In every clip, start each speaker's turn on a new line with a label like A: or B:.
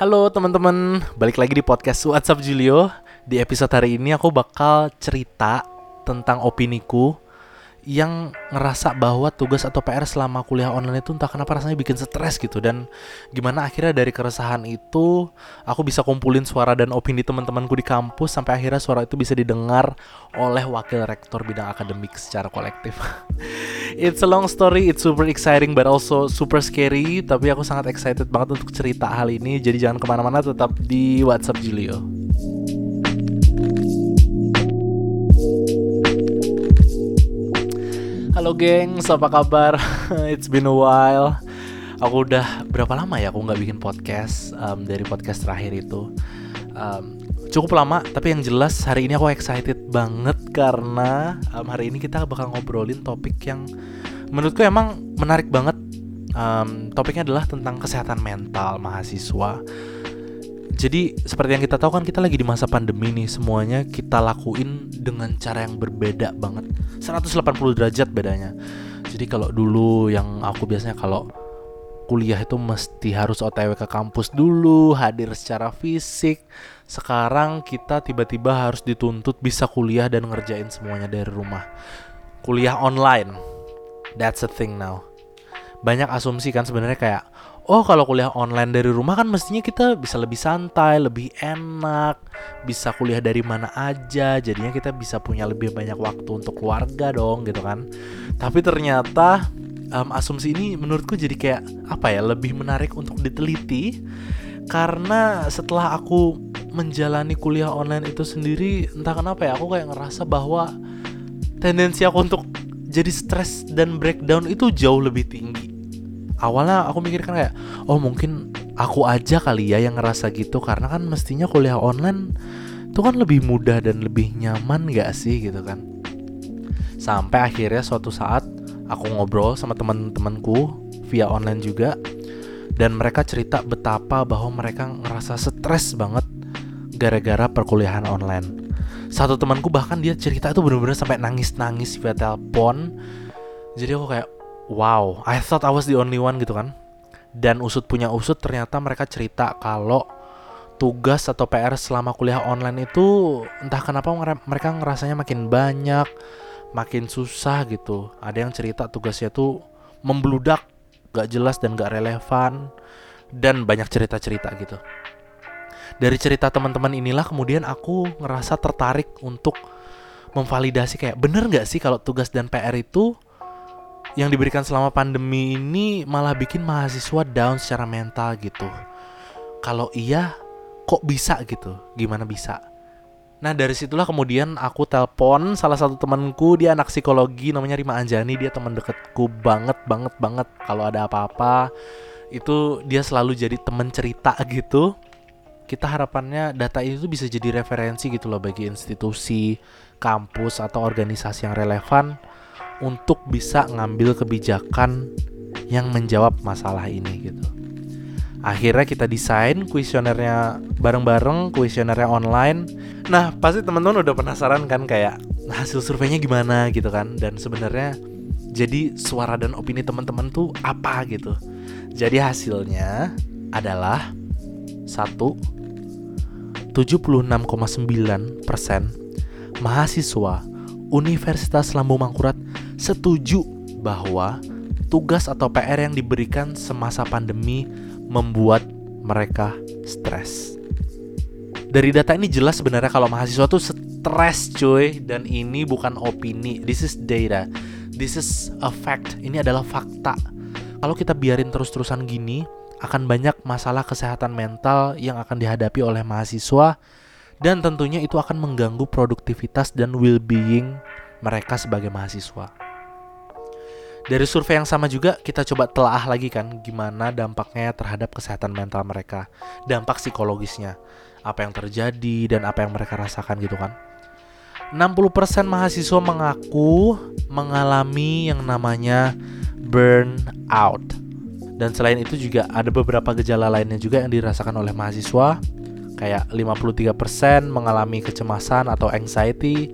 A: Halo teman-teman, balik lagi di podcast WhatsApp Julio. Di episode hari ini aku bakal cerita tentang opiniku yang ngerasa bahwa tugas atau PR selama kuliah online itu entah kenapa rasanya bikin stres gitu dan gimana akhirnya dari keresahan itu aku bisa kumpulin suara dan opini teman-temanku di kampus sampai akhirnya suara itu bisa didengar oleh wakil rektor bidang akademik secara kolektif. it's a long story, it's super exciting but also super scary tapi aku sangat excited banget untuk cerita hal ini jadi jangan ke mana-mana tetap di WhatsApp Julio. Halo gengs, apa kabar? It's been a while. Aku udah berapa lama ya aku nggak bikin podcast um, dari podcast terakhir itu. Um, cukup lama, tapi yang jelas hari ini aku excited banget karena um, hari ini kita bakal ngobrolin topik yang menurutku emang menarik banget. Um, topiknya adalah tentang kesehatan mental mahasiswa jadi seperti yang kita tahu kan kita lagi di masa pandemi nih. Semuanya kita lakuin dengan cara yang berbeda banget. 180 derajat bedanya. Jadi kalau dulu yang aku biasanya kalau kuliah itu mesti harus OTW ke kampus dulu hadir secara fisik. Sekarang kita tiba-tiba harus dituntut bisa kuliah dan ngerjain semuanya dari rumah. Kuliah online. That's a thing now. Banyak asumsi kan sebenarnya kayak oh kalau kuliah online dari rumah kan mestinya kita bisa lebih santai, lebih enak, bisa kuliah dari mana aja, jadinya kita bisa punya lebih banyak waktu untuk keluarga dong gitu kan. Tapi ternyata um, asumsi ini menurutku jadi kayak apa ya lebih menarik untuk diteliti. Karena setelah aku menjalani kuliah online itu sendiri entah kenapa ya aku kayak ngerasa bahwa tendensi aku untuk jadi stres dan breakdown itu jauh lebih tinggi awalnya aku mikirkan kayak oh mungkin aku aja kali ya yang ngerasa gitu. Karena kan mestinya kuliah online itu kan lebih mudah dan lebih nyaman gak sih gitu kan? Sampai akhirnya suatu saat aku ngobrol sama teman-temanku via online juga dan mereka cerita betapa bahwa mereka ngerasa stres banget gara-gara perkuliahan online. Satu temanku bahkan dia cerita itu bener-bener sampai nangis-nangis via telepon. Jadi aku kayak wow, I thought I was the only one gitu kan. Dan usut punya usut ternyata mereka cerita kalau tugas atau PR selama kuliah online itu entah kenapa mereka ngerasanya makin banyak, makin susah gitu. Ada yang cerita tugasnya tuh membludak, gak jelas dan gak relevan, dan banyak cerita-cerita gitu. Dari cerita teman-teman inilah kemudian aku ngerasa tertarik untuk memvalidasi kayak bener gak sih kalau tugas dan PR itu yang diberikan selama pandemi ini malah bikin mahasiswa down secara mental gitu. Kalau iya, kok bisa gitu? Gimana bisa? Nah dari situlah kemudian aku telpon salah satu temanku dia anak psikologi namanya Rima Anjani dia teman deketku banget banget banget kalau ada apa-apa itu dia selalu jadi teman cerita gitu kita harapannya data itu bisa jadi referensi gitu loh bagi institusi kampus atau organisasi yang relevan untuk bisa ngambil kebijakan yang menjawab masalah ini gitu. Akhirnya kita desain kuesionernya bareng-bareng, kuesionernya online. Nah, pasti teman-teman udah penasaran kan kayak hasil surveinya gimana gitu kan. Dan sebenarnya jadi suara dan opini teman-teman tuh apa gitu. Jadi hasilnya adalah satu 76,9% mahasiswa Universitas Lambung Mangkurat setuju bahwa tugas atau PR yang diberikan semasa pandemi membuat mereka stres. Dari data ini jelas sebenarnya kalau mahasiswa tuh stres cuy dan ini bukan opini. This is data. This is a fact. Ini adalah fakta. Kalau kita biarin terus-terusan gini, akan banyak masalah kesehatan mental yang akan dihadapi oleh mahasiswa dan tentunya itu akan mengganggu produktivitas dan well-being mereka sebagai mahasiswa. Dari survei yang sama juga kita coba telah lagi kan gimana dampaknya terhadap kesehatan mental mereka, dampak psikologisnya, apa yang terjadi dan apa yang mereka rasakan gitu kan. 60% mahasiswa mengaku mengalami yang namanya burnout. Dan selain itu juga ada beberapa gejala lainnya juga yang dirasakan oleh mahasiswa kayak 53% mengalami kecemasan atau anxiety,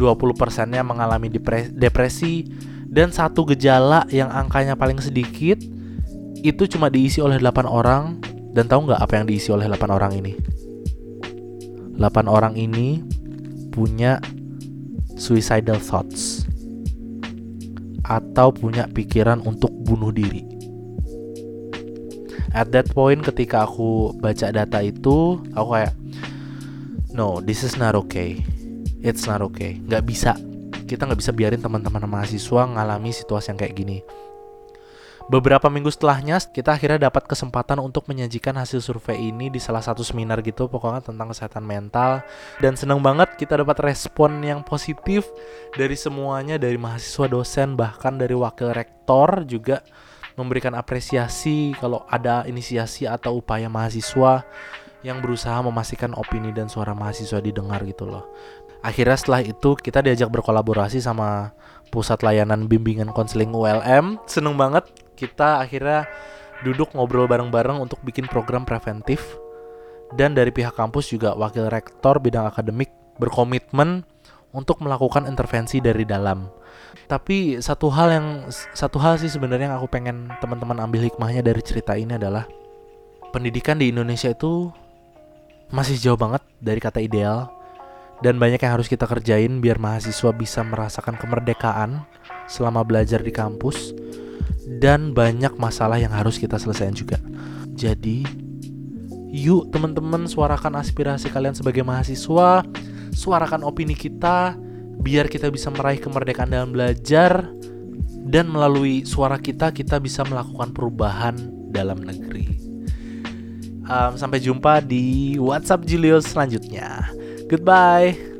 A: 20%-nya mengalami depresi, dan satu gejala yang angkanya paling sedikit itu cuma diisi oleh 8 orang Dan tahu nggak apa yang diisi oleh 8 orang ini? 8 orang ini punya suicidal thoughts atau punya pikiran untuk bunuh diri. At that point ketika aku baca data itu, aku kayak no, this is not okay. It's not okay. Gak bisa. Kita nggak bisa biarin teman-teman mahasiswa ngalami situasi yang kayak gini. Beberapa minggu setelahnya, kita akhirnya dapat kesempatan untuk menyajikan hasil survei ini di salah satu seminar gitu, pokoknya tentang kesehatan mental. Dan seneng banget kita dapat respon yang positif dari semuanya, dari mahasiswa, dosen, bahkan dari wakil rektor juga memberikan apresiasi kalau ada inisiasi atau upaya mahasiswa yang berusaha memastikan opini dan suara mahasiswa didengar gitu loh. Akhirnya setelah itu kita diajak berkolaborasi sama pusat layanan bimbingan konseling ULM. Seneng banget kita akhirnya duduk ngobrol bareng-bareng untuk bikin program preventif dan dari pihak kampus juga wakil rektor bidang akademik berkomitmen untuk melakukan intervensi dari dalam. Tapi satu hal yang satu hal sih sebenarnya yang aku pengen teman-teman ambil hikmahnya dari cerita ini adalah pendidikan di Indonesia itu masih jauh banget dari kata ideal dan banyak yang harus kita kerjain biar mahasiswa bisa merasakan kemerdekaan selama belajar di kampus dan banyak masalah yang harus kita selesaikan juga. Jadi, yuk teman-teman suarakan aspirasi kalian sebagai mahasiswa, suarakan opini kita biar kita bisa meraih kemerdekaan dalam belajar dan melalui suara kita kita bisa melakukan perubahan dalam negeri. Um, sampai jumpa di WhatsApp Julius selanjutnya. Goodbye.